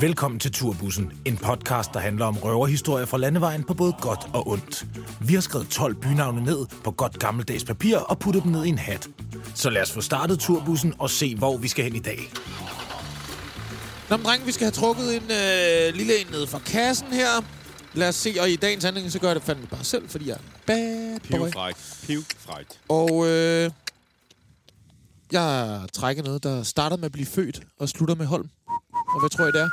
Velkommen til Turbussen, en podcast, der handler om røverhistorier fra landevejen på både godt og ondt. Vi har skrevet 12 bynavne ned på godt gammeldags papir og puttet dem ned i en hat. Så lad os få startet Turbussen og se, hvor vi skal hen i dag. Nå, men drenge, vi skal have trukket en øh, lille en ned fra kassen her. Lad os se, og i dagens handling, så gør jeg det fandme bare selv, fordi jeg er bad boy. Pivfrækt. Pivfrækt. Og øh, jeg trækker noget, der starter med at blive født og slutter med Holm. Og hvad tror I, det er?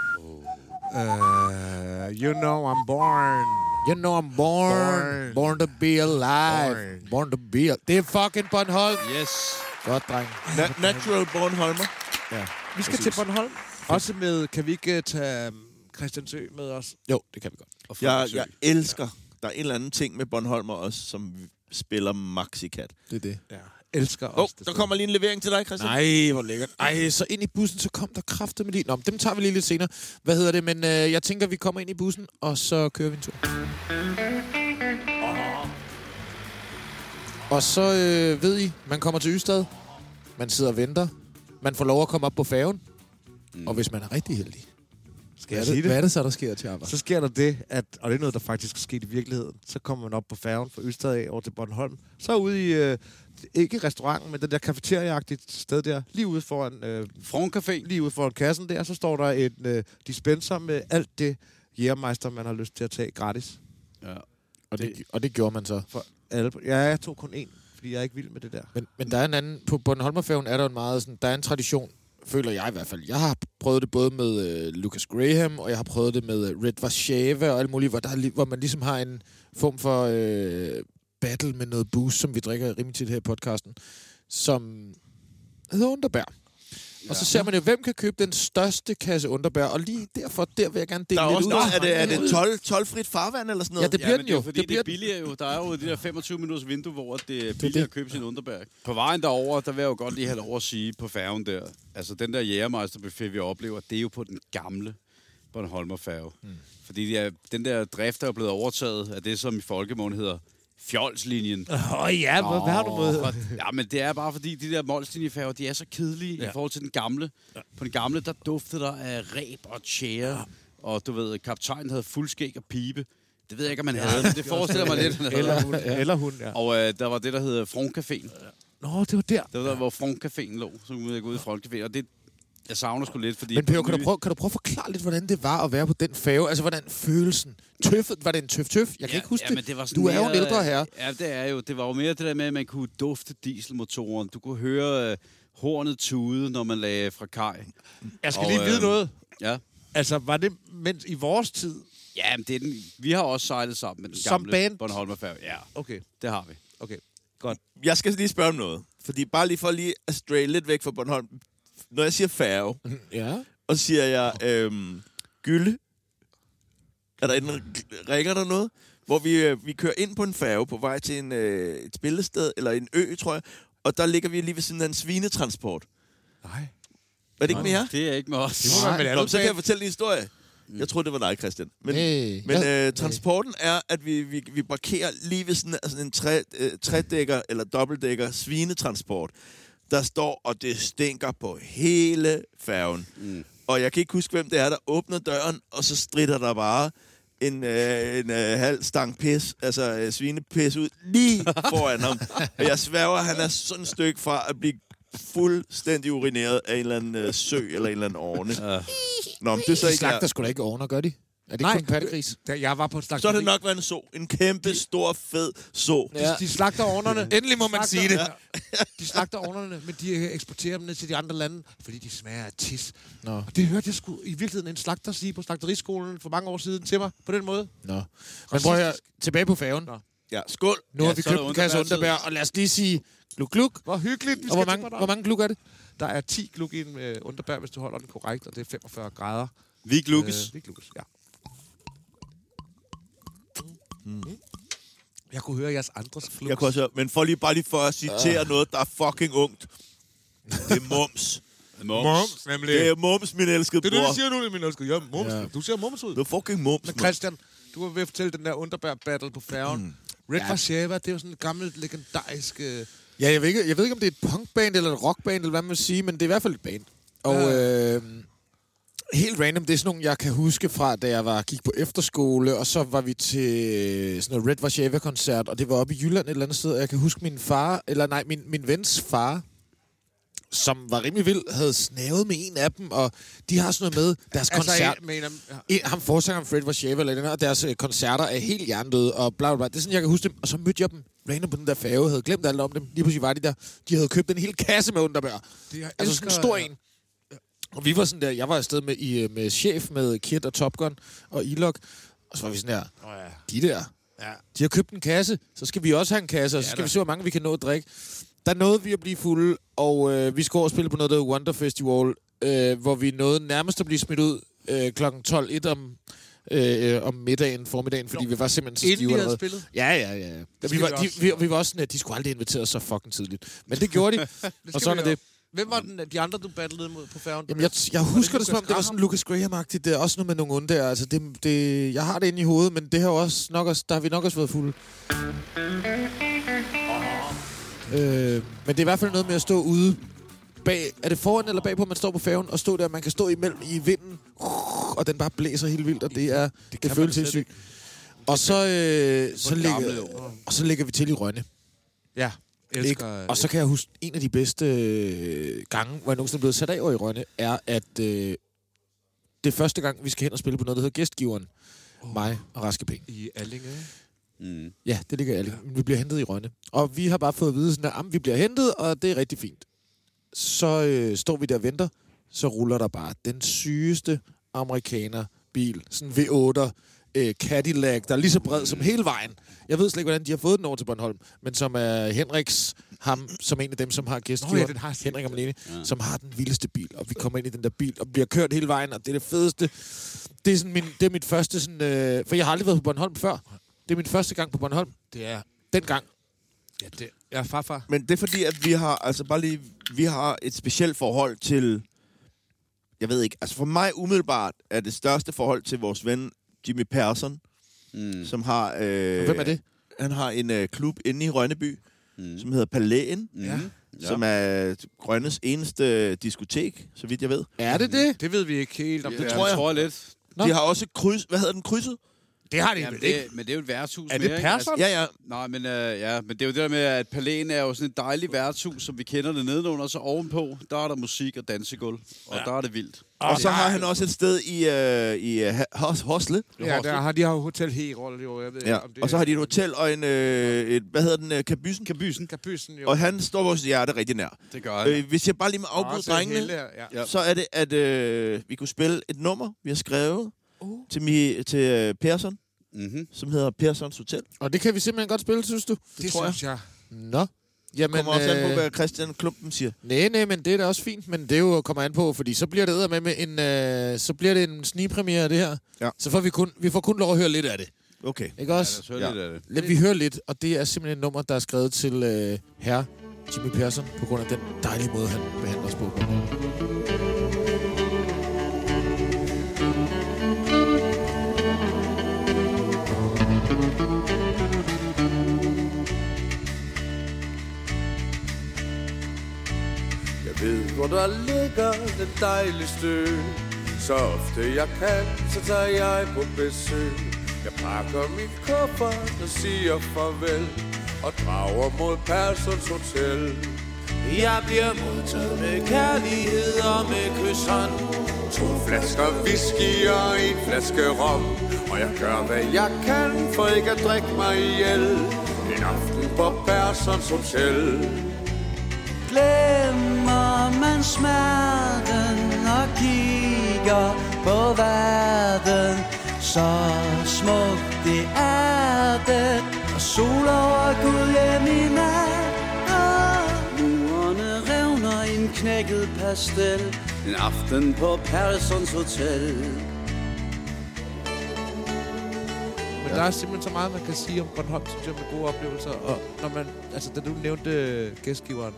Uh, you know I'm born. You know I'm born, born, Born. to be alive, born, Born. to be alive. Det er fucking Bornholm. Yes. Godt, dreng. Na- natural Bornholmer. Vi skal til Bornholm. Også med, kan vi ikke uh, tage um, Christian Sø med os? Jo, det kan vi godt. Og Jeg, jeg elsker, der er en eller anden ting med Bornholmer også, som spiller Maxicat. Det er det. Ja. Elsker oh, os. der sted. kommer lige en levering til dig, Christian. Nej, hvor lækkert. Ej, så ind i bussen, så kom der kræfter med lige. Nå, men dem tager vi lige lidt senere. Hvad hedder det? Men øh, jeg tænker, vi kommer ind i bussen, og så kører vi en tur. Og så øh, ved I, man kommer til Ystad. Man sidder og venter. Man får lov at komme op på færgen. Mm. Og hvis man er rigtig heldig, Skal hvad jeg sige det, det? hvad er det så, der sker arbejde? Så sker der det, at, og det er noget, der faktisk er sket i virkeligheden, så kommer man op på færgen fra Ystad af over til Bornholm. Så ude i, øh, ikke restauranten, men den der kafeterieagtige sted der, lige ude foran, øh, Front Café. lige ude foran kassen der, så står der en øh, dispenser med alt det jægermeister, man har lyst til at tage gratis. Ja. Og det, og det gjorde man så. For alle. Ja, jeg tog kun én, fordi jeg er ikke vild med det der. Men, men der er en anden... På Bornholmerfærgen er der en meget sådan... Der er en tradition, føler jeg i hvert fald. Jeg har prøvet det både med øh, Lucas Graham, og jeg har prøvet det med øh, Red Warszawa og alt muligt, hvor, der, hvor man ligesom har en form for øh, battle med noget boost, som vi drikker rimelig tit her i podcasten, som hedder Underbær. Og så ser man jo, hvem kan købe den største kasse underbær, og lige derfor, der vil jeg gerne dele Der er lidt også ud. noget, er det, er det 12, 12-frit farvand eller sådan Ja, noget? det bliver ja, den men det er jo. fordi, det bliver det er billigere jo. Der er jo de der 25 minutters vindue, hvor det er billigere at købe sin underbærk. På vejen derover, der vil jeg jo godt lige have lov at sige på færgen der. Altså, den der jægermeisterbuffet, vi oplever, det er jo på den gamle Bornholmer færge. Mm. Fordi er, den der drift er jo blevet overtaget af det, som i folkemål hedder fjolslinjen. Åh oh, ja, hvad, hvad har du med? Ja, men det er bare fordi, de der målslinjefærger, de er så kedelige ja. i forhold til den gamle. Ja. På den gamle, der duftede der af ræb og tjære. Ja. Og du ved, kaptajnen havde fuld skæg og pibe. Det ved jeg ikke, om han havde, men det forestiller mig lidt. Eller hun, ja. Eller hun, ja. Og øh, der var det, der hedder Front Caféen. Nå, det var der. Det var der, hvor Front Caféen lå. Så kunne jeg gå ud i Front Caféen. Og det, jeg savner sgu lidt, fordi... Men Per, kan du, prøve, kan du prøve at forklare lidt, hvordan det var at være på den færge? Altså, hvordan følelsen? Tøffet, var det en tøf-tøf? Jeg kan ikke huske ja, det. Men det var sådan Du er jo en ældre herre. Ja, det er jo. Det var jo mere det der med, at man kunne dufte dieselmotoren. Du kunne høre øh, hornet tude, når man lagde fra kaj. Jeg skal Og, lige vide øh, noget. Ja. Altså, var det mens i vores tid? Ja, men det er den, vi har også sejlet sammen med den Som gamle band? Bornholmerfærge. Ja, Okay, det har vi. okay. Godt. Jeg skal lige spørge om noget. Fordi bare lige for lige at stray lidt væk fra Bornholm. Når jeg siger færge, Ja. og siger jeg øhm, gylde, er der en, ringer der noget? Hvor vi, øh, vi kører ind på en færge på vej til en, øh, et spillested, eller en ø, tror jeg. Og der ligger vi lige ved siden af en svinetransport. Nej. Er det ikke mere? Det er ikke med os. Det må med Nå, så kan jeg fortælle en historie. Jeg tror det var dig, Christian. Men, Hey. men Ja. øh, transporten er, at vi, vi, vi parkerer lige ved sådan, sådan en tre, øh, tredækker eller dobbeltdækker svinetransport. Der står, og det stinker på hele færgen. Mm. Og jeg kan ikke huske, hvem det er, der åbner døren, og så stritter der bare en, øh, en øh, halv stang pis, altså øh, svinepis ud lige foran ham. Og jeg sværger, at han er sådan et stykke fra at blive fuldstændig urineret af en eller anden øh, sø eller en eller anden orne. Ja. Nå, men det er så De ikke slagter sgu da ikke ovner, gør de? Er det Nej. ikke kun pattegris? Da jeg var på et Så er slagteri. det nok været en så. En kæmpe, stor, fed så. De, de slagter ovnerne. Endelig må man sige det. De slagter ovnerne, men de eksporterer dem ned til de andre lande, fordi de smager af tis. Nå. Og det hørte jeg sgu i virkeligheden en slagter sige på slagteriskolen for mange år siden til mig på den måde. Nå. Men prøv at høre, tilbage på færgen. Nå. Ja, skål. Nu Ja, har vi så købt en kasse underbær, og lad os lige sige gluk gluk. Hvor hyggeligt, vi Og hvor mange, hvor mange gluk er det? Der er 10 gluk i en øh, underbær, hvis du holder den korrekt, og det er 45 grader. Vi Lukas. Øh, Vig Lukas, ja. Mm. Jeg kunne høre jeres andres flux. Jeg kunne også, høre- men for lige, bare lige for at citere noget, der er fucking ungt. Det er mums. Mums. nemlig. Det er mums, min elskede Det er det, bror. du siger nu, min elskede. Ja, mums. Ja. Du ser mums ud. Det er fucking mums, Men. Christian, du var ved at fortælle den der underbær battle på færgen. Mm. Red Ja. Warszawa, det er jo sådan et gammelt, legendarisk... Øh, Ja, jeg ved, ikke, jeg ved ikke, om det er et punkband eller et rockband, eller hvad man vil sige, men det er i hvert fald et band. Og Ja. øh, Helt random, det er sådan nogle, jeg kan huske fra, da jeg var, gik på efterskole, og så var vi til sådan noget Red Warszawa-koncert, og det var oppe i Jylland et eller andet sted, og jeg kan huske min far, eller nej, min, min vens far, som var rimelig vild, havde snavet med en af dem, og de har sådan noget med deres koncert. Altså, mener, En, ham forsangeren Fred Warszawa eller den her, og deres øh, koncerter er helt hjernedøde, og bla, bla bla. Det er sådan, jeg kan huske dem. Og så mødte jeg dem random på den der færge, havde glemt alt om dem. Lige pludselig var de der. De havde købt en hel kasse med underbær. de Altså sådan en stor en. Og vi var sådan der, jeg var afsted med, i, øh, med chef med Kit og Top Gun og Ilok. Og så var vi sådan der, Oh, ja. de der, Ja. de har købt en kasse, så skal vi også have en kasse, og så Ja, skal da. vi se, hvor mange vi kan nå at drikke. Der nåede vi at blive fulde, og øh, vi skulle over og spille på noget, der hedder Wonder Festival, øh, hvor vi nåede nærmest at blive smidt ud øh, kl. 12.01 om, øh, om middagen, formiddagen, fordi Nå. vi var simpelthen så stive allerede. spillet? Ja, ja, ja. ja. skal Vi var, de, vi, vi var også sådan, at de skulle aldrig invitere os så fucking tidligt. Men det gjorde de, og sådan er det. Hvem var den, de andre, du battlede mod på færgen? Jamen, jeg, jeg husker det, som om det var sådan Lucas Graham-agtigt. Det er også noget med nogle onde der. Altså, det, det, jeg har det inde i hovedet, men det har også nok også, der har vi nok også været fulde. Øh, men det er i hvert fald noget med at stå ude bag... Er det foran eller bagpå, man står på færgen og stå der? Man kan stå imellem i vinden, og den bare blæser helt vildt, og det er... Det, det kan føles sindssygt. Og så, øh, så, ligger, og så ligger vi til i Rønne. Ja, Ikke? elsker... Og så kan jeg huske, en af de bedste øh, gange, hvor jeg nogensinde er blevet sat af over i Rønne, er, at øh, det er første gang, vi skal hen og spille på noget, der hedder Gæstgiveren. Oh. Mig og Raske Penge. I Allinge. Mm. Ja, det ligger alle. Vi bliver hentet i Rønne. Og vi har bare fået at vide, sådan, at vi bliver hentet, og det er rigtig fint. Så øh, står vi der og venter, så ruller der bare den sygeste amerikaner-bil. Sådan en V8 øh, Cadillac, der er lige så bred som hele vejen. Jeg ved slet ikke, hvordan de har fået den over til Bornholm, men som er Henriks, ham som en af dem, som har gæstgiver, Nå ja, den har. Henrik og Malene, Ja. ja. som har den vildeste bil. Og vi kommer ind i den der bil, og bliver kørt hele vejen, og det er det fedeste. Det er, sådan min, det er mit første sådan... Øh, for jeg har aldrig været på Bornholm før. Det er min første gang på Bornholm. Det er... Den gang. Ja, det er farfar. Men det er fordi, at vi har, altså bare lige, vi har et specielt forhold til, jeg ved ikke, altså for mig umiddelbart er det største forhold til vores ven Jimmy Persson, Mm. som har... Øh, Hvem er det? Han har en øh, klub inde i Rønneby, Mm. som hedder Palæen, Mm. Ja. som er Grønnes eneste diskotek, så vidt jeg ved. Er det det? Det ved vi ikke helt om. Ja, det tror jeg. tror jeg lidt. Nå. De har også kryds, hvad hedder den, krydset? Det har de Ja, men, vel ikke. det, men det er jo et værtshus Er det mere, ikke? Persson? Ja, ja. Nej, men, øh, ja, men det er jo det der med, at Palæen er jo sådan et dejligt værtshus, som vi kender det nedenunder, så ovenpå, der er der musik og dansegulv, og ja. der er det vildt. Og så har han også et sted i, øh, i Hos- Hosle. Ja, der har de har jo Hotel Herol, jo. Jeg ved, Ja. om det Og så har de et hotel og en, øh, et, hvad hedder den, øh, kabysen? Kabysen. Kabysen, jo. Og han står vores hjerte rigtig nær. Det gør han. Øh, hvis jeg bare lige må afbryde drengene. Ja. så er det, at øh, vi kunne spille et nummer, vi har skrevet Uh. til, mi, til øh, Persson, Mm-hmm. som hedder Perssons Hotel. Og det kan vi simpelthen godt spille, synes du? Det tror jeg. synes jeg. Nå. Men, Jamen, kommer også an på, øh, hvad Christian Klumpen siger. nej, nej, men det er da også fint, men det er jo kommer an på, fordi så bliver det med med en, øh, så bliver det en snigpremiere, det her. Ja. Så får vi kun, vi får kun lov at høre lidt af det. Okay. Ikke Ja, også? lad os høre Ja. lidt af det. Lad vi høre lidt, og det er simpelthen et nummer, der er skrevet til øh, herre Jimmy Persson, på grund af den dejlige måde, han behandler os på. Ved, hvor der ligger det dejligste ø. Så ofte jeg kan, så tager jeg på besøg. Jeg pakker min kuffert og siger farvel. Og drager mod Persons Hotel. Jeg bliver modtaget med kærlighed og med kysshånd. To flasker whisky og en flaske rom. Og jeg gør, hvad jeg kan for ikke at drikke mig ihjel. En aften på Persons Hotel. Glemmer man smerten og kigger på verden. Så smukt det er det. Og sol over Gud hjem i nat. Og murene revner i en knækket pastel. En aften på Persons Hotel. Men der er simpelthen så meget, man kan sige om Bornholm, synes jeg, med gode oplevelser. Og når man, altså, da du nævnte øh, gæstgiveren,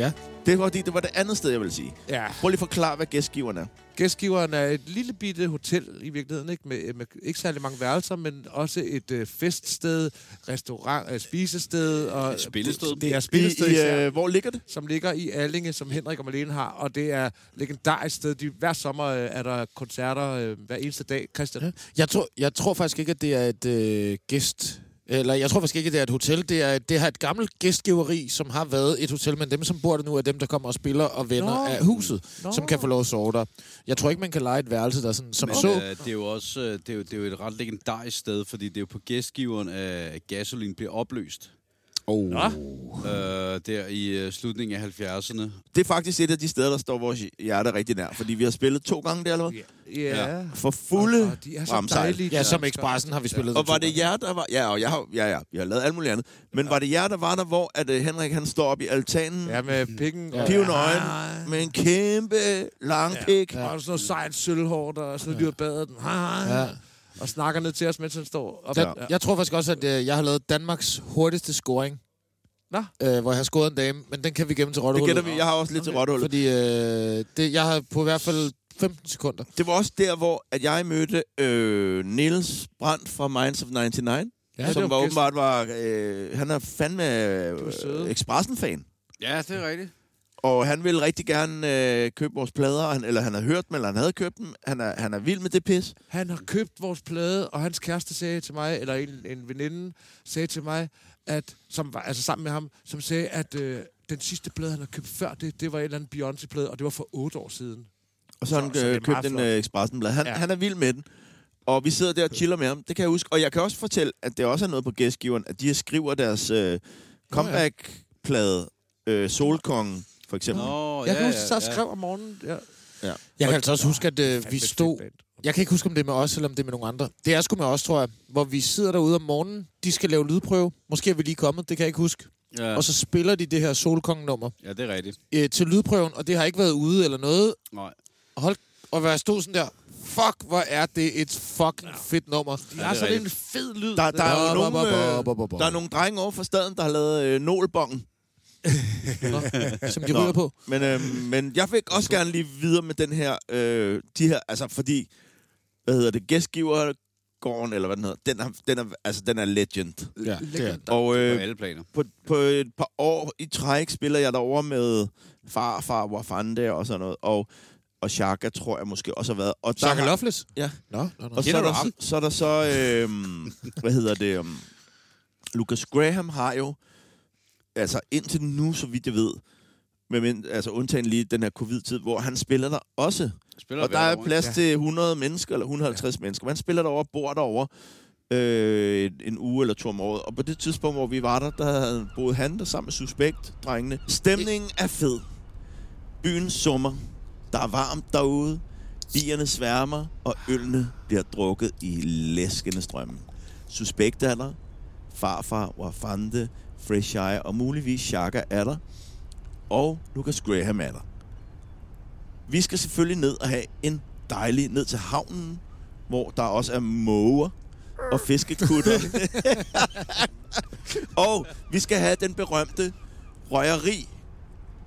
Ja. Det var, fordi det var det andet sted, jeg vil sige. Ja. Prøv lige at forklare, hvad gæstgiveren er. Gæstgiveren er et lille bitte hotel i virkeligheden, ikke? Med, med ikke særlig mange værelser, men også et øh, feststed, restaurant, øh, spisested. Og, Et spillested. Det er I, spillested, i, især, øh, hvor ligger det? som ligger i Allinge, som Henrik og Malene har. Og det er legendarisk sted. De, hver sommer øh, er der koncerter øh, hver eneste dag. Christian? Jeg tror, jeg tror faktisk ikke, at det er et øh, gæst... Eller jeg tror faktisk ikke, det er et hotel. Det er, det har et gammelt gæstgiveri, som har været et hotel, men dem, som bor der nu, er dem, der kommer og spiller og venner Nå. af huset, Nå. som kan få lov at sove der. Jeg tror ikke, man kan lege et værelse, der sådan, som Men så... øh, det er jo også øh, det er jo, det er jo et ret legendarisk sted, fordi det er jo på gæstgiveren, at gasolin bliver opløst. Oh. Nå. Øh, der i øh, slutningen af 70'erne. Det er faktisk et af de steder, der står vores hjerte rigtig nær. Fordi vi har spillet to gange der, eller hvad? Ja. Ja. For fulde Og de er så dejlige. Ja, som Expressen har vi spillet Og to var det jer, der var... Ja, og jeg har, ja, ja, vi har lavet alt muligt andet. Men var det jer, der var der, hvor at, uh, Henrik han står op i altanen, Ja, med pikken. Ja. pivende øjne, med en kæmpe lang pik. Ja. Og sådan noget sejt sølvhår, der så lige badet den. Hej, hej. Ja. Og snakker ned til os, mens han står op. Jeg, jeg tror faktisk også, at øh, jeg har lavet Danmarks hurtigste scoring. Nå. Øh, hvor jeg har scoret en dame, men den kan vi gemme til Det Rottehullet. gætter vi. Jeg har også lidt til Rottehullet. Fordi øh, det, jeg har på i hvert fald 15 sekunder. Det var også der, hvor at jeg mødte øh, Niels Brandt fra Minds of 99. Ja, Ja, det som var var åbenbart var... Øh, han er fandme øh, Expressen-fan. Ja, det er rigtigt. Og han ville rigtig gerne øh, købe vores plader, han, eller han havde hørt dem, eller han havde købt dem. Han er, han er vild med det pis. Han har købt vores plade, og hans kæreste sagde til mig, eller en, en veninde sagde til mig, at, som var altså sammen med ham, som sagde, at øh, den sidste plade, han har købt før det, det var en eller anden Beyoncé-plade, og det var for otte år siden. Og så har han øh, købt en øh, Expressen-blad. Han, ja. han er vild med den. Og vi sidder der og chiller med ham. Det kan jeg huske. Og jeg kan også fortælle, at det også er noget på gæstgiveren, at de skriver deres øh, comeback-plade, øh, Solkongen, for eksempel. Nå, Jeg kan huske, at jeg skrev om morgenen. Ja. Jeg kan altså også huske, at øh, vi stod... Jeg kan ikke huske, om det er med os, eller om det er med nogle andre. Det er sgu med os, tror jeg. Hvor vi sidder derude om morgenen. De skal lave lydprøve. Måske er vi lige kommet, det kan jeg ikke huske. Ja. Og så spiller de det her Solkongen-nummer ja, det er rigtigt. øh, til lydprøven, og det har ikke været ude eller noget. Nej. Hold, og hvad jeg stod sådan der, fuck, hvor er det et fucking fedt nummer. Ja, det er en fed lyd. Der, der, er jo nogle, øh, der er nogle drenge over for staden, der har lavet øh, nålbongen. som de Nå. ryger på. Men, øh, men jeg vil også gerne lige videre med den her, øh, de her, altså fordi, hvad hedder det, gæstgivergården, eller hvad den hedder, den er, den er, altså, den er legend. Ja, det er. Og På øh, alle planer. på, på et par år i træk spiller jeg derover med far, far, Wafande og sådan noget, og, og Shaka tror jeg måske også har været. Og der Shaka har- Loveless? Ja. Nå, nå, nå. Og så er, der, så er der så, øh, hvad hedder det, um, Lucas Graham har jo, altså indtil nu, så vidt jeg ved, med, mind- altså undtagen lige den her covid-tid, hvor han spiller der også. Spiller Og der er plads Ja. til 100 mennesker, eller 150 ja. mennesker. Man spiller derovre, bor derovre øh, en- en uge eller to om året. Og på det tidspunkt, hvor vi var der, der havde boet han der sammen med Suspekt, drengene. Stemningen er fed. Byen summer. Der er varmt derude. Bierne sværmer, og ølene bliver drukket i læskende strømme. Suspekt er der. Farfar, Wafande, Fresh Eye og muligvis Shaka er der. Og Lucas Graham er der. Vi skal selvfølgelig ned og have en dejlig ned til havnen, hvor der også er måger og fiskekutter. og vi skal have den berømte røgeri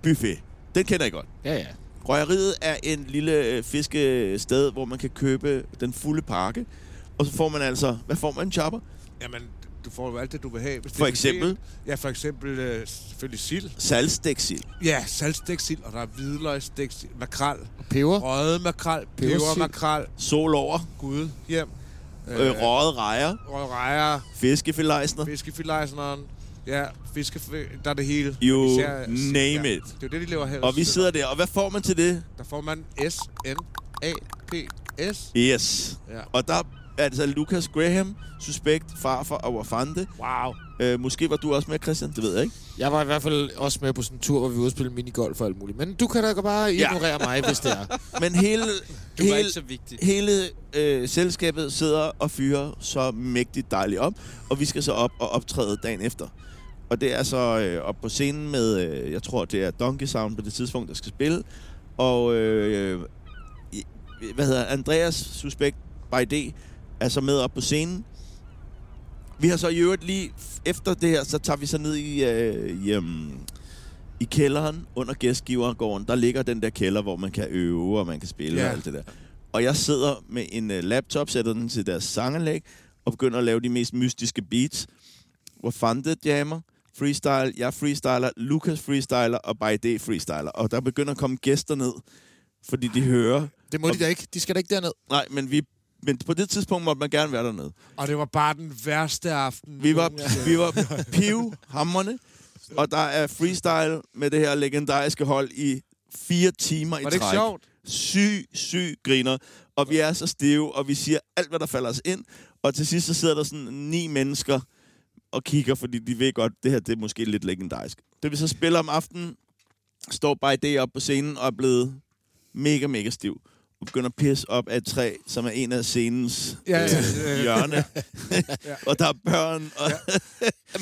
buffet. Den kender I godt. Ja, ja. Røgeriet er en lille øh, fiskested, hvor man kan købe den fulde pakke. Og så får man altså... Hvad får man, Chopper? Jamen, du får jo alt det, du vil have. Hvis det For eksempel? buffet. Ja, for eksempel øh, selvfølgelig sild. Salgstæksild. Ja, saltstæksild, og der er hvidløgstæksild, makrel, Peber. røget makrel, peber makrel, Sol over. gud, hjem. Øh, røget rejer. røget rejer, Fiskefilejsner. fiskefilejsneren, ja, fiske, der er det hele. You Især- name ja, it. Det er jo det, de lever her. Og vi sidder der. Og hvad får man til det? Der får man S-N-A-P-S. Yes. Ja. Og der er altså Lucas Graham, suspekt, farfar og Wafande. Wow. Øh, måske var du også med, Christian. Det ved jeg ikke. Jeg var i hvert fald også med på sådan en tur, hvor vi var spille minigolf og alt muligt. Men du kan da bare ignorere mig, hvis det er. Men hele, Du hele, ikke så vigtig. hele øh, selskabet sidder og fyrer så mægtigt dejligt op. Og vi skal så op og optræde dagen efter. Og det er så øh, op på scenen med, øh, jeg tror, det er Donkey Sound på det tidspunkt, der skal spille. Og, øh, hvad hedder Andreas, suspekt by D, er så med op på scenen. Vi har så i øvrigt lige, efter det her, så tager vi så ned i, øh, i, um, i kælderen under gæstgivergården, der ligger den der kælder, hvor man kan øve, og man kan spille Ja. og alt det der. Og jeg sidder med en uh, laptop, sætter den til deres sanganlæg, og begynder at lave de mest mystiske beats. Hvor Fante jammer, freestyle, jeg freestyler, Lukas freestyler, og By D freestyler. Og der begynder at komme gæster ned, fordi de hører. Det må de da ikke. De skal da ikke derned. Nej, men, vi, men på det tidspunkt måtte man gerne være dernede. Og det var bare den værste aften. Vi var, vi var pivhammerne, og der er freestyle med det her legendariske hold i fire timer i Var det ikke træk. sjovt? Syg, syg griner. Og vi er så stive, og vi siger alt, hvad der falder os ind. Og til sidst så sidder der sådan ni mennesker og kigger, fordi de ved godt, det her det er måske lidt legendarisk. Det vi så spiller om aftenen, står bare det op på scenen og er blevet mega, mega stiv. Og begynder at pisse op af et træ, som er en af scenens Ja, ja, øh, ja. hjørne. og der er børn, og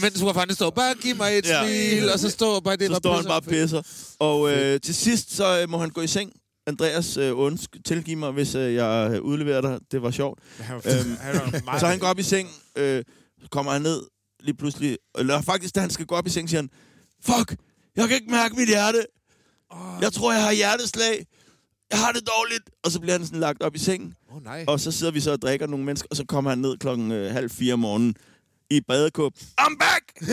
Men så var fanden stå, bare giv mig et Ja. smil, og så står bare det, så var står han bare og pisser. Og øh, til sidst, så øh, må han gå i seng. Andreas, øh, undsk, tilgiv mig, hvis øh, jeg øh, udleverer dig. Det var sjovt. Han var, Øhm, han var meget... Så han går op i seng, øh, så kommer han ned lige pludselig. Eller faktisk, da han skal gå op i seng, siger han, Fuck, jeg kan ikke mærke mit hjerte. Jeg tror, jeg har hjerteslag. Jeg har det dårligt. Og så bliver han sådan lagt op i sengen. Åh, oh, nej. Og så sidder vi så og drikker nogle mennesker, og så kommer han ned klokken øh, halv fire om morgenen i badekåb. I'm back!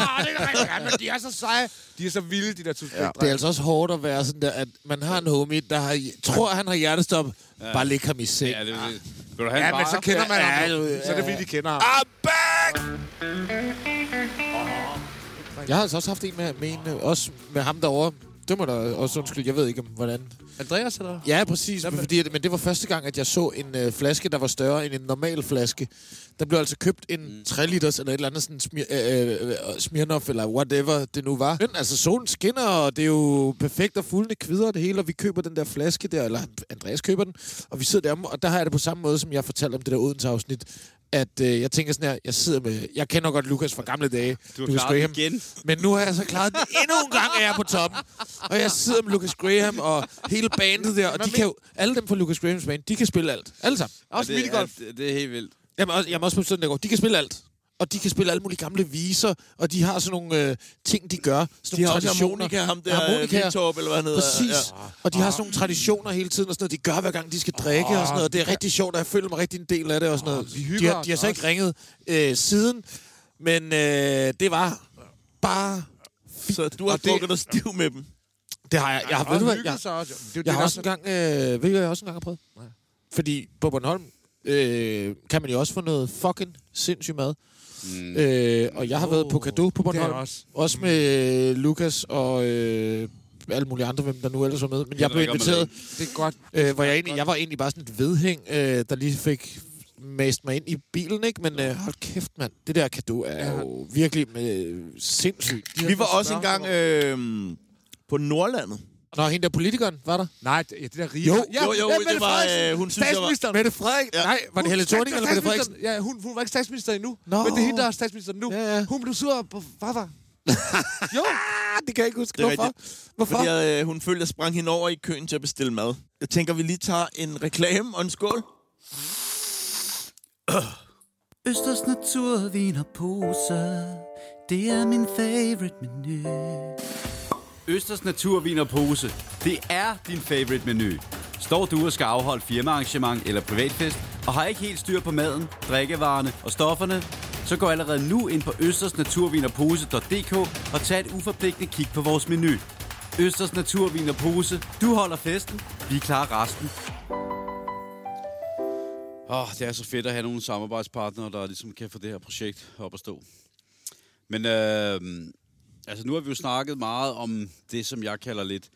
Ah, det er rigtig, ja, men de er så seje. De er så vilde, de der to Ja. Det er altså også hårdt at være sådan der, at man har en homie, der har, tror, han har hjertestop. Ja. Bare læg ham i seng. Ja, det er det. Vil du have Ja, en men så kender man Ja, ham. ja, ja. Så er det fordi, de kender ham. I'm back! Jeg har altså også haft en med, med, en, øh, også med ham derovre. Det må der også undskylde. Jeg ved ikke, om hvordan. Andreas, eller? Ja, præcis. Men, fordi, men det var første gang, at jeg så en øh, flaske, der var større end en normal flaske. Der blev altså købt en mm. 3 liters eller et eller andet sådan smir, øh, øh, øh, Smirnoff eller whatever det nu var. Men altså, solen skinner, og det er jo perfekt og fuldende kvider det hele, og vi køber den der flaske der, eller Andreas køber den, og vi sidder der, og der har jeg det på samme måde, som jeg fortalte om det der Odense-afsnit, at øh, jeg tænker sådan her, jeg sidder med, jeg kender godt Lukas fra gamle dage. Du har Lucas Graham. igen. Men nu har jeg så klaret det endnu en gang, at jeg er på toppen. Og jeg sidder med Lucas Graham og hele bandet der, og de kan jo, alle dem fra Lucas Grahams band, de kan spille alt. Alle sammen. Også Ja, det, er, det, det er helt vildt. Jamen, også, jamen også på sådan der går. De kan spille alt. Og de kan spille alle mulige gamle viser, og de har sådan nogle øh, ting, de gør. Sådan De har også harmonika, ham der, Harmonika. Victor, eller hvad han hedder. Præcis. Ja. Og de har sådan nogle traditioner hele tiden, og sådan noget. De gør, hver gang de skal drikke og sådan noget. Og det er rigtig sjovt, og jeg føler mig rigtig en del af det og sådan noget. De har, de har så ikke ringet øh, siden, men øh, det var bare... Så du har drukket dig stiv med dem. Det har jeg. Jeg har, ved du jeg, er jo Jeg har også der en gang, øh, ved du, jeg også en gang har prøvet? Fordi på Bornholm øh, kan man jo også få noget fucking sindssygt mad. Mm. Øh, og jeg har været på Kado på Bornholm. også. Også med øh, Lukas og øh, alle mulige andre, hvem der nu ellers var med. Men jeg blev drikker med inviteret, Det er godt. øh, hvor jeg, egentlig, jeg var egentlig bare sådan et vedhæng, øh, der lige fik mast mig ind i bilen, ikke? Men øh, hold kæft, mand. Det der Kado er Ja. jo virkelig øh, sindssygt. Vi var også engang øh, på Nordlandet. Nå, hende der politikeren, var der? Nej, det, ja, det der rige. Jo, ja, jo, jo, ja, det var, øh, hun synes, jeg var-. Mette Frederik? Ja. Nej, var det Helle Thorning eller Mette Frederiksen? Ja, hun, hun var ikke statsminister endnu. Nå. Men det er hende, der er statsminister nu. Ja, ja. Hun blev sur på farfar. jo. Ah, det kan jeg ikke huske. Det er Hvorfor? Hvorfor? Fordi øh, hun følte, at jeg sprang hende over i køen til at bestille mad. Jeg tænker, vi lige tager en reklame og en skål. Østers natur, vin og poser. Det er min favorite menu. Østers Naturvin og Pose. Det er din favorite menu. Står du og skal afholde firmaarrangement eller privatfest, og har ikke helt styr på maden, drikkevarerne og stofferne, så gå allerede nu ind på østersnaturvinerpose.dk og tag et uforpligtende kig på vores menu. Østers Naturvin og Pose. Du holder festen, vi klarer resten. Åh, oh, det er så fedt at have nogle samarbejdspartnere, der ligesom kan få det her projekt op at stå. Men øh, altså nu har vi jo snakket meget om det, som jeg kalder lidt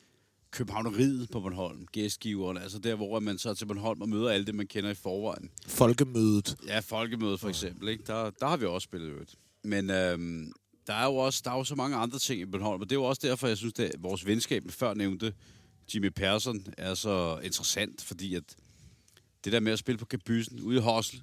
københavneriet på Bornholm, gæstgiverne, altså der, hvor man så er til Bornholm og møder alle det, man kender i forvejen. Folkemødet. Ja, folkemødet for eksempel, ikke? Der, der har vi også spillet øvrigt. Men øhm, der er jo også der er jo så mange andre ting i Bornholm, og det er jo også derfor, jeg synes, at vores venskab med før nævnte Jimmy Persson er så interessant, fordi at det der med at spille på kabysen ude i Horsel,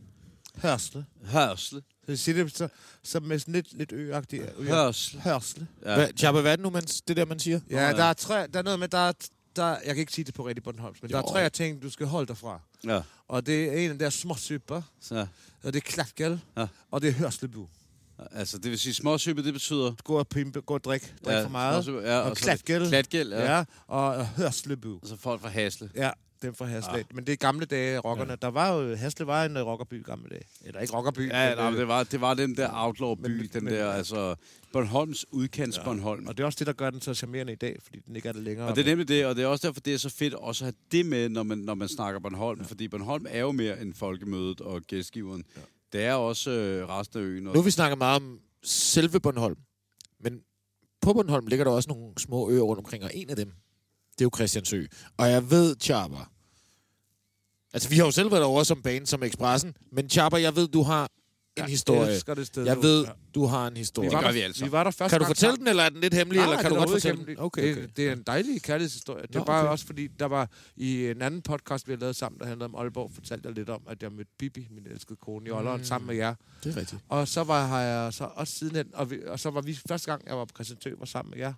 Hørsle. Hørsle, Så jeg siger det så, så med sådan lidt, lidt ø-agtigt. Hørsle, Hørsle. ja, Jabba, hvad er det nu, man, det der, man siger? Ja, ja. der er, tre, der er noget med, der er, der, jeg kan ikke sige det på rigtig Bornholms, men der er Jo. tre ting, du skal holde dig fra. ja, Og det er en af der små super, så, og det er klatgæld, Ja. og det er hørslebu. Altså, det vil sige, småsyppe, det betyder... Gå og pimpe, gå og drik. Drik Ja, for meget. småsyppe, ja, og og klatgæld. Klatgæld, ja. Ja, og, og hørslebu. Altså folk fra Hasle. Ja, dem fra Hasle. Ah. Men det er gamle dage, rockerne. Ja. Der var jo, Hasle var en uh, rockerby gamle dage. Eller ikke rockerby. Ja, men, nej, øh, men det var, det var den der outlaw-by, Men- den men- der, altså, Bornholms udkants ja. Bornholm. Og det er også det, der gør den så charmerende i dag, fordi den ikke er det længere. Og det er nemlig det, og det er også derfor, det er så fedt også at have det med, når man, når man snakker Bornholm. Ja. Fordi Bornholm er jo mere end folkemødet og gæstgiveren. Ja. Det er også øh, resten af øen. Nu vi snakket meget om selve Bornholm. Men på Bornholm ligger der også nogle små øer rundt omkring, og en af dem, det er jo Christiansø. Og jeg ved, Charper... Altså, vi har jo selv været over som bane, som Expressen. Men Charper, jeg ved, du har en Jeg historie. elsker det sted Jeg ved, Ja. du har en historie. Vi var, gør der, vi altså. vi var der første Kan du gang fortælle sammen. den, eller er den lidt hemmelig, eller Nej, kan den du godt fortælle den? Okay, okay. Det, det er en dejlig kærlighedshistorie. Det Nå, er bare okay. også fordi, der var i en anden podcast, vi har lavet sammen, der handlede om Aalborg, fortalte jeg lidt om, at jeg mødte Bibi, min elskede kone, i Aalborg, Mm. sammen med jer. Det er rigtigt. Og så var har jeg så også sidenhen, og, vi, og så var vi første gang, jeg var på Christiansø, var sammen med jer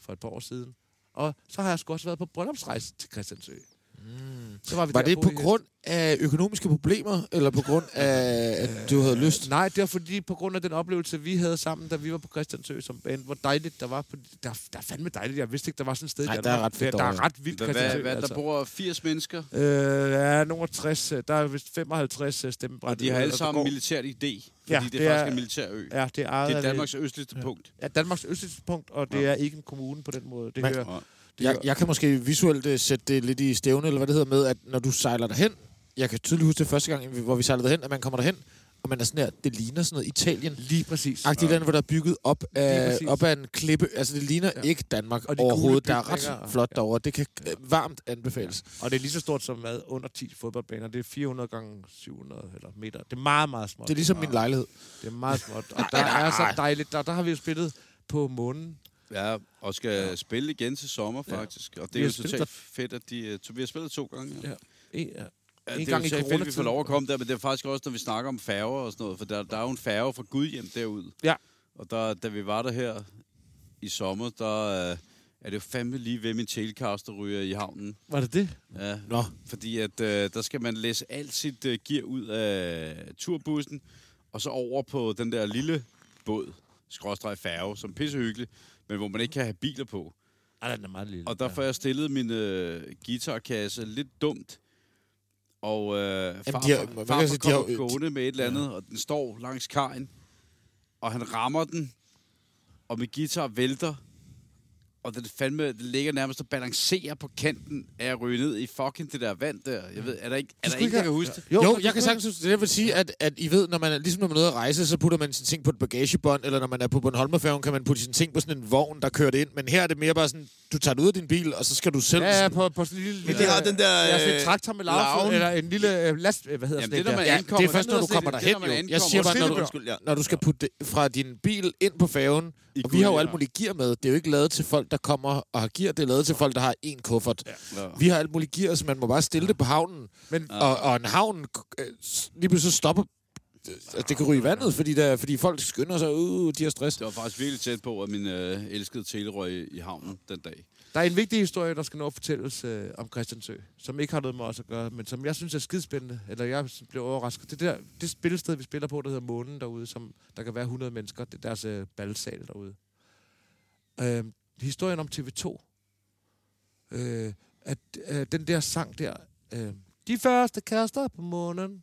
for et par år siden. Og så har jeg sgu også været på bryllupsrejse til Christiansø. Mm. Så var vi Var der det på grund af økonomiske problemer, eller på grund af, at du havde lyst? Nej, det var fordi, på grund af den oplevelse, vi havde sammen, da vi var på Christiansø som band, hvor dejligt der var. På, der, der er fandme dejligt. Jeg vidste ikke, der var sådan et sted. Nej, der Danmark. er ret fedt Der er ret vildt hvad, hvad, Christiansø. hvad, der altså. bor 80 mennesker, Øh, ja, nogle 60. øh, Der er vist 55 øh, stemmebræt. og de har alle der sammen militært idé, fordi Ja, det er det faktisk er- en militær ø. Ja, det er Det er Danmarks østligste punkt. Ja, Danmarks østligste punkt, og det Ja. er ikke en kommune på den måde. Det Men- hører, Jeg, jeg kan måske visuelt uh, sætte det lidt i stævne, eller hvad det hedder med, at når du sejler derhen, jeg kan tydeligt huske det første gang, hvor vi sejlede derhen, at man kommer derhen, og man er sådan her, det ligner sådan noget Italien. Lige præcis. Agtigt land, hvor der er bygget op af, op af en klippe. Altså, det ligner Ja. ja. ikke Danmark Og overhovedet. Der er ret flot derovre. Det kan øh, varmt anbefales. Og det er lige så stort som hvad, under 10 fodboldbaner. Det er 400 gange 700 eller meter. Det er meget, meget småt. Det er ligesom min lejlighed. Det er meget småt. Og der er så dejligt. Der, der har vi jo spillet på månen. Ja, og skal ja. spille igen til sommer, faktisk. Og det er jo totalt fedt, at de... øh, to- Vi har spillet to gange, ja. Ja. En, ja. Ja, En det gang er i jo så fedt, at vi får lov at komme der, men det er faktisk også, når vi snakker om færger og sådan noget, for der, der er jo en færge fra Gudhjem derud. Ja. Og der, da vi var der her i sommer, der øh, er det jo fandme lige ved min telecaster ryger i havnen. Var det det? Ja, Nå. fordi at øh, der skal man læse alt sit øh, gear ud af turbussen, og så over på den der lille båd, skråstreg færge, som er pissehyggelig, men hvor man ikke kan have biler på. Ej, den er meget lille. Og der får jeg stillet min øh, guitarkasse lidt dumt. Og øh, de har- de sige, har gående med et eller andet, og den står langs kajen. Og han rammer den, og min guitar vælter. Og det, fandme, det ligger nærmest og balancerer på kanten af at ryge ned i fucking det der vand der. Jeg ved, er der ikke, er der ikke, der ikke kan huske det? Jo, jo jeg kan sagtens huske det. Jeg vil sige, at, at I ved, når man er, ligesom når man er ude at rejse, så putter man sine ting på et bagagebånd, eller når man er på Bornholmerfærgen, kan man putte sine ting på sådan en vogn, der kører det ind. Men her er det mere bare sådan, du tager det ud af din bil, og så skal du selv... Ja, ja, på, på sådan en lille... Men det har den der, Ja, sådan en øh, traktor med lav, larven. eller en lille øh, last... øh, Hvad hedder Jamen, det er, der? Ja, ankommer. det er først, når du kommer derhen, er, jo. Jeg siger bare, når du, Undskyld, ja. når du skal putte det fra din bil ind på færgen, I og vi har jo alt muligt gear med. Det er jo ikke lavet til folk, der kommer og har gear. Det er lavet til folk, der har én kuffert. Ja. Vi har alt muligt gear, så man må bare stille det på havnen. Men- og, og en havn øh, lige pludselig så stopper... Altså, det kan ryge i vandet, fordi, der, fordi folk skynder sig ud, de har stress. Det var faktisk virkelig tæt på, at min øh, elskede telerøg i, i havnen den dag. Der er en vigtig historie, der skal nå at fortælles øh, om Christiansø, som ikke har noget med os at gøre, men som jeg synes er skidespændende, eller jeg blev overrasket. Det der det spillested, vi spiller på, der hedder Månen derude, som der kan være 100 mennesker, det er deres øh, balsal derude. Øh, historien om TV2, øh, at øh, den der sang der, øh, De første kærester på månen,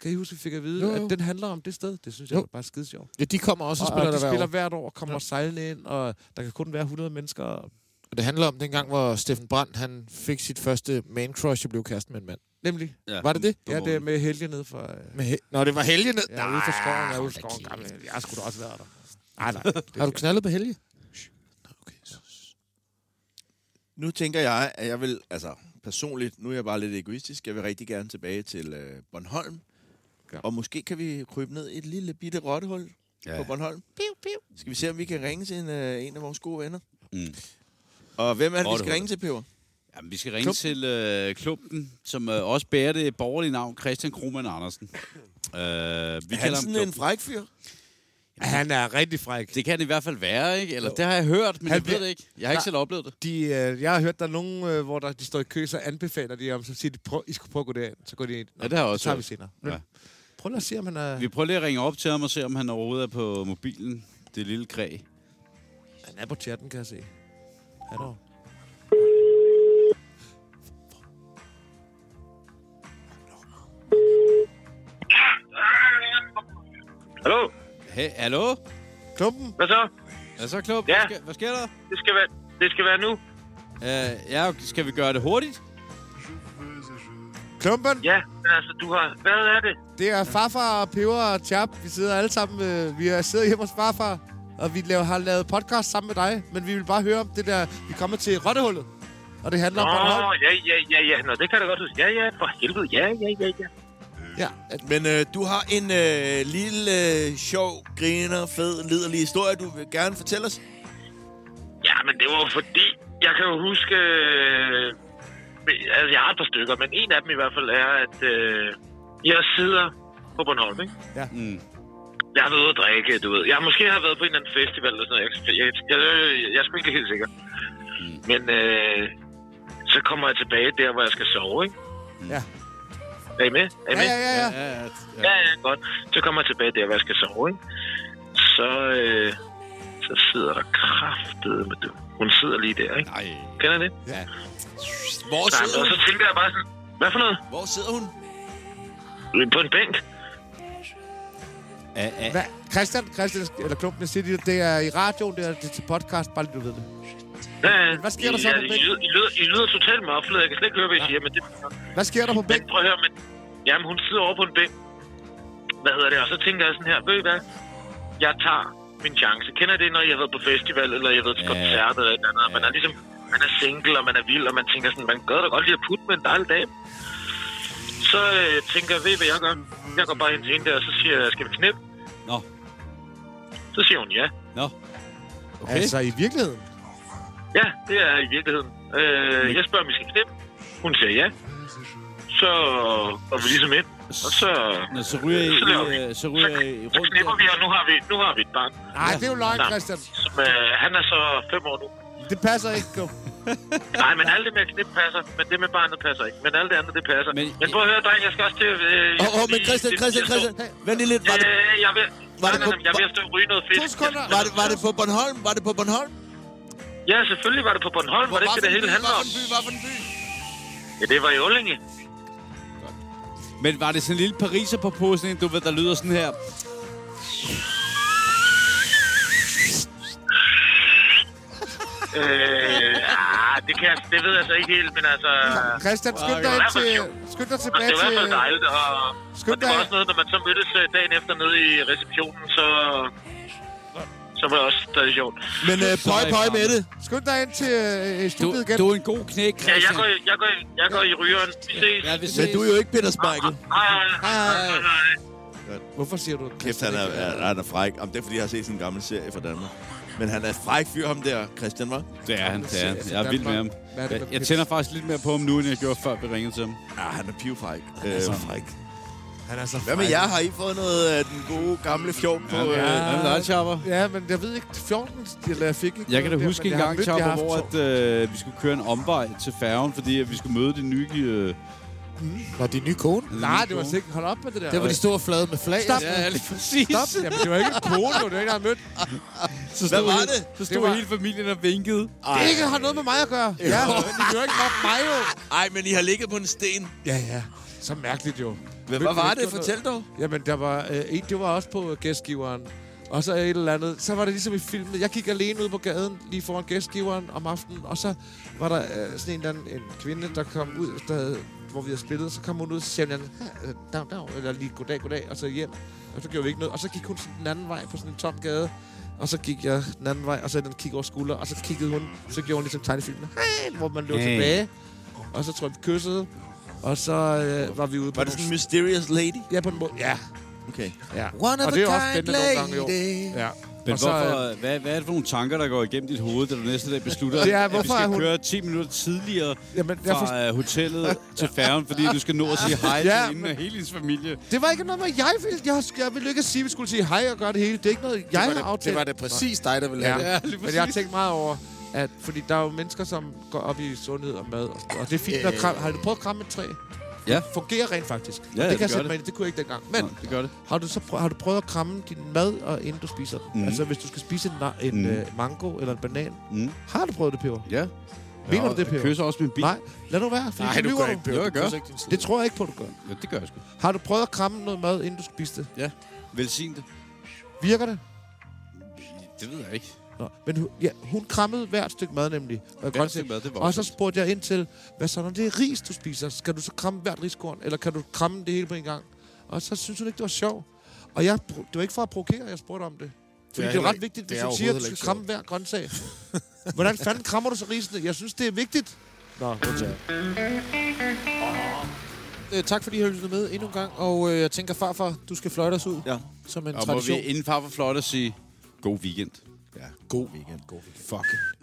kan I huske, vi fik at vide, Jo, jo, at den handler om det sted? Det synes jeg Jo. er bare skide sjovt. Ja, de kommer også og, Og, spiller og der de hver spiller år. hvert år, kommer Ja. ja. sejlende ind, og der kan kun være 100 mennesker. Og det handler om den gang, hvor Steffen Brandt han fik sit første man crush og blev kæreste med en mand. Nemlig, Ja, Var det det? ja, det er med Helge ned fra... Øh, Med he- Nå, det var Helge ned. Ja, ude for skoven. Jeg er ude skoven. Gammel. Jeg skulle da også være der. Nej, nej. Har du knaldet på Helge? Okay. så- Nu tænker jeg, at jeg vil, altså personligt, nu er jeg bare lidt egoistisk, jeg vil rigtig gerne tilbage til øh, Bornholm. Ja. Og måske kan vi krybe ned i et lille bitte rottehul ja. på Bornholm. Piu, piu. Skal vi se, om vi kan ringe til en, øh, en af vores gode venner? Mm. Og hvem er det, vi skal ringe til, Peber? Jamen, vi skal ringe Klub. til øh, klubben, som øh, også bærer det borgerlige navn Christian Krohmann Andersen. Øh, vi Er han sådan en Klubben. fræk fyr? han er rigtig fræk. Det kan det i hvert fald være, ikke? Eller det har jeg hørt, men Han jeg ved det ikke. Jeg har ikke selv oplevet det. De, øh, jeg har hørt, der er nogen, øh, hvor der, de står i kø, så anbefaler de om, så siger de, prøv, I skal prøve at gå derind. Så går de ind. Nå, Ja, det har jeg også så tager hørt. vi senere. Ja. Prøv lige at se, om han er... Vi prøver lige at ringe op til ham og se, om han overhovedet er på mobilen. Det lille kræ. Han er på chatten, kan jeg se. Han er Hallo? Hey, hallo? Klumpen? Hvad så? Hvad så, Klub? Ja. Hvad, sker, hvad sker der? Det skal være, det skal være nu. Uh, ja, skal vi gøre det hurtigt? Klumpen? Ja, men altså, du har... Hvad er det? Det er farfar og Peber og Chap. Vi sidder alle sammen... Øh, vi er siddet hjemme hos farfar, og vi laver, har lavet podcast sammen med dig. Men vi vil bare høre om det der... Vi kommer til Rottehullet. Og det handler Nå, om Bornholm. ja, ja, ja, ja. Nå, det kan jeg da godt huske. Ja, ja, for helvede. Ja, ja, ja, ja. Ja, at, Men øh, du har en øh, lille, øh, sjov, griner, fed, liderlig historie, du vil gerne fortælle os. Ja, men det var fordi... Jeg kan jo huske... Øh, altså, jeg har et par stykker, men en af dem i hvert fald er, at øh, jeg sidder på Bornholm, ikke? Mm. Jeg har været ude at drikke, du ved. Jeg måske har været på en eller anden festival eller sådan noget. Jeg, jeg, jeg, jeg, jeg er sgu ikke helt sikker. Men øh, så kommer jeg tilbage der, hvor jeg skal sove, ikke? Ja. Er I med? Er I ja, med? ja, ja, ja. Ja, ja, Ja, ja, godt. Så kommer jeg tilbage der, hvor jeg skal sove, ikke? Så, øh, så sidder der kraftet med det. Hun sidder lige der, ikke? Nej. Kender det? Hvor Nej, sidder og så hun? tænker jeg bare sådan, hvad for noget? Hvor sidder hun? På en bænk? A, Hvad? Christian, Christian, eller Klumpen, jeg siger lige, det er i radioen, det er, det er til podcast, bare lige du ved det. Ja, ja. hvad sker der så ja, på I, bænken? lyder, I, lyder, I lyder totalt mufflet. Jeg kan slet ikke høre, hvad I siger, men det... Hvad sker der på bænken? prøv at høre, men... Jamen, hun sidder over på en bænk. Hvad hedder det? Og så tænker jeg sådan her, ved I hvad? Jeg tager min chance. Kender I det, når jeg har været på festival, eller jeg har været til Ja. koncert, eller et eller andet, og man er ligesom... Man er single, og man er vild, og man tænker sådan, man gør da godt lige at putte med en dejlig dame. Så øh, tænker jeg, ved I, hvad jeg gør? Jeg går bare ind til hende der, og så siger jeg, skal vi knippe? Nå. Så siger hun ja. Nå. Okay. Altså, i virkeligheden. Ja, det er i virkeligheden. Øh, jeg spørger, om vi skal knippe. Hun siger ja. Så går vi ligesom ind. Og så, Nå, så ryger I, Så laver vi. I, øh, så ryger I så rundt knipper der. vi, og nu har vi, nu har vi et barn. Nej, det er jo løgn. Christian. Som, øh, han er så fem år nu. Det passer ikke, Klump. Nej, men alt det med at knippe passer, men det med barnet passer ikke. Men alt det andet, det passer. Men- Men, prøv at høre, dreng, jeg skal også til... Øh, Åh, skal oh, men Christian, det- Christian, Christian. Vent lige lidt. Var det, Øh, jeg vil... Var det på- jeg vil stå og ryge noget sekunder. var, det, var det på Bornholm? Var det på Bornholm? Ja, selvfølgelig var det på Bornholm. Var det ikke det, det hele handler om? Hvad for en by? Ja, det var i Ullinge. Men var det sådan en lille pariser på posen, du ved, der lyder sådan her? Øh, ah, det, kan jeg, det ved jeg så ikke helt, men altså... Christian, skynd dig, til, skynd dig Og tilbage det var i hvert fald til... dejligt, og, Skynd og det var også noget, når man så mødtes øh, dagen efter nede i receptionen, så, så var det også stadig sjovt. Men øh, pøj, pøj med det. Skynd dig ind til øh, Du, studiet igen. du er en god knæk, Ja, jeg Christian. går, i- jeg går, jeg går i rygeren. Vi ses. Ja, vi Men ses. du er jo ikke Peter Smeichel. Hej, hej, hej, hej, hej. Hvorfor siger du Kæft, han er, er, han er fræk. Om det er, fordi jeg har set sådan en gammel serie fra Danmark. Men han er fræk fyr, ham der, Christian, var. Det er han, det er han. Jeg er vild med ham. Det Jeg, tænder faktisk lidt mere på ham nu, end jeg gjorde, før vi ringede til ham. Ja, han er pivfræk. Han er så fræk. Han er så Hvad med jer? Har I fået noget af den gode gamle fjov på... Ja, øh, Han er lejtjapper. Ja, men jeg ved ikke, 14, eller jeg fik ikke Jeg kan da huske en gang, haft hvor at, øh, vi skulle køre en omvej til færgen, fordi at vi skulle møde din nye... Øh, Var din nye kone? Nej, det var sikkert... Hold op med det der. Det var de store flade med flag. Stop. ja, lige præcis. Stop. Jamen, det var ikke en kone, det var det, jeg har mødt. Så Hvad stod, var det? Så Det stod var- hele familien og vinkede. Det ikke har noget med mig at gøre. Ja, de kan jo ikke mobbe mig jo. Ej, men I har ligget på en sten. Ja, ja. Så mærkeligt jo. Men hvad var ikke, det? Fortæl dog. Jamen, der var øh, en, det var også på gæstgiveren. Og så et eller andet. Så var det ligesom i filmen. Jeg gik alene ud på gaden, lige foran gæstgiveren om aftenen. Og så var der øh, sådan en, eller anden, en kvinde, der kom ud, der, havde- hvor vi havde spillet. Så kom hun ud, og så sagde hun, "Øh, dag, dag, eller lige goddag, goddag, og så hjem. Og så gjorde vi ikke noget. Og så gik hun sådan den anden vej på sådan en tom gade. Og så gik jeg den anden vej, og så den kig over skulder, og så kiggede hun, så gjorde hun ligesom tegnefilmen, hey, hvor man løb Hey. tilbage. Og så tror jeg, vi kyssede. Og så øh, var vi ude på Var det sådan en mysterious lady? Ja, på en måde. Ja, Okay. ja. One of Og det er også spændende nogle gange, jo. lady. Ja. Men Og så, hvorfor, øh, hvad, hvad er det for nogle tanker, der går igennem dit hoved, da du næste dag beslutter, Det er, at vi hvorfor skal er hun- køre 10 minutter tidligere Jamen, jeg fra forst- øh, hotellet til færgen, fordi du skal nå at sige hej Ja, til hende og hele hendes familie? det var ikke noget med, jeg ville, jeg, jeg ville ikke sige, at vi skulle sige hej og gøre det hele. Det er ikke noget, jeg har aftalt. det var det præcis dig, der ville have Ja. det. Ja, Men jeg har tænkt meget over, at fordi der er jo mennesker, som går op i sundhed og mad og det er fint, Øh. at kram, har du prøvet at kramme et træ? Ja. Det fungerer rent faktisk. Ja, og det det kan jeg gør sætte det. mig ind. Det kunne jeg ikke dengang. Men Nå, det gør det. har du så prø- har du prøvet at kramme din mad, og inden du spiser den? Mhm. Altså, hvis du skal spise en, en Mhm. øh, mango eller en banan. Mm. Har du prøvet det, Peber? Ja. Mener Ja, du det, Peber? Jeg kysser også min bil. Nej, lad nu være, Nej, du gør ikke, jeg Du gør. Mm. Det tror jeg ikke på, du gør. Ja, det gør jeg sgu. Har du prøvet at kramme noget mad, inden du spiste det? Velsign det. Virker det? Det ved jeg ikke. Nå, men hun, ja, hun krammede hvert stykke mad nemlig. Og, Hvert grøntsager. stykke mad, det var og så spurgte jeg ind til, hvad så når det er ris, du spiser? Skal du så kramme hvert riskorn, eller kan du kramme det hele på en gang? Og så synes hun ikke, det var sjovt. Og jeg, det var ikke for at provokere, jeg spurgte om det. Fordi det er, det er ret vigtigt, det hvis du siger, at du skal kramme hver grøntsag. Hvordan fanden krammer du så risene? Jeg synes, det er vigtigt. Nå, undtagen. Øh, tak fordi I har lyttet med endnu en gang, og øh, jeg tænker farfar, du skal fløjte os ud Ja. som en Og må tradition. vi inden far for flot at sige, god weekend. Ja, god weekend. God weekend. Fuck.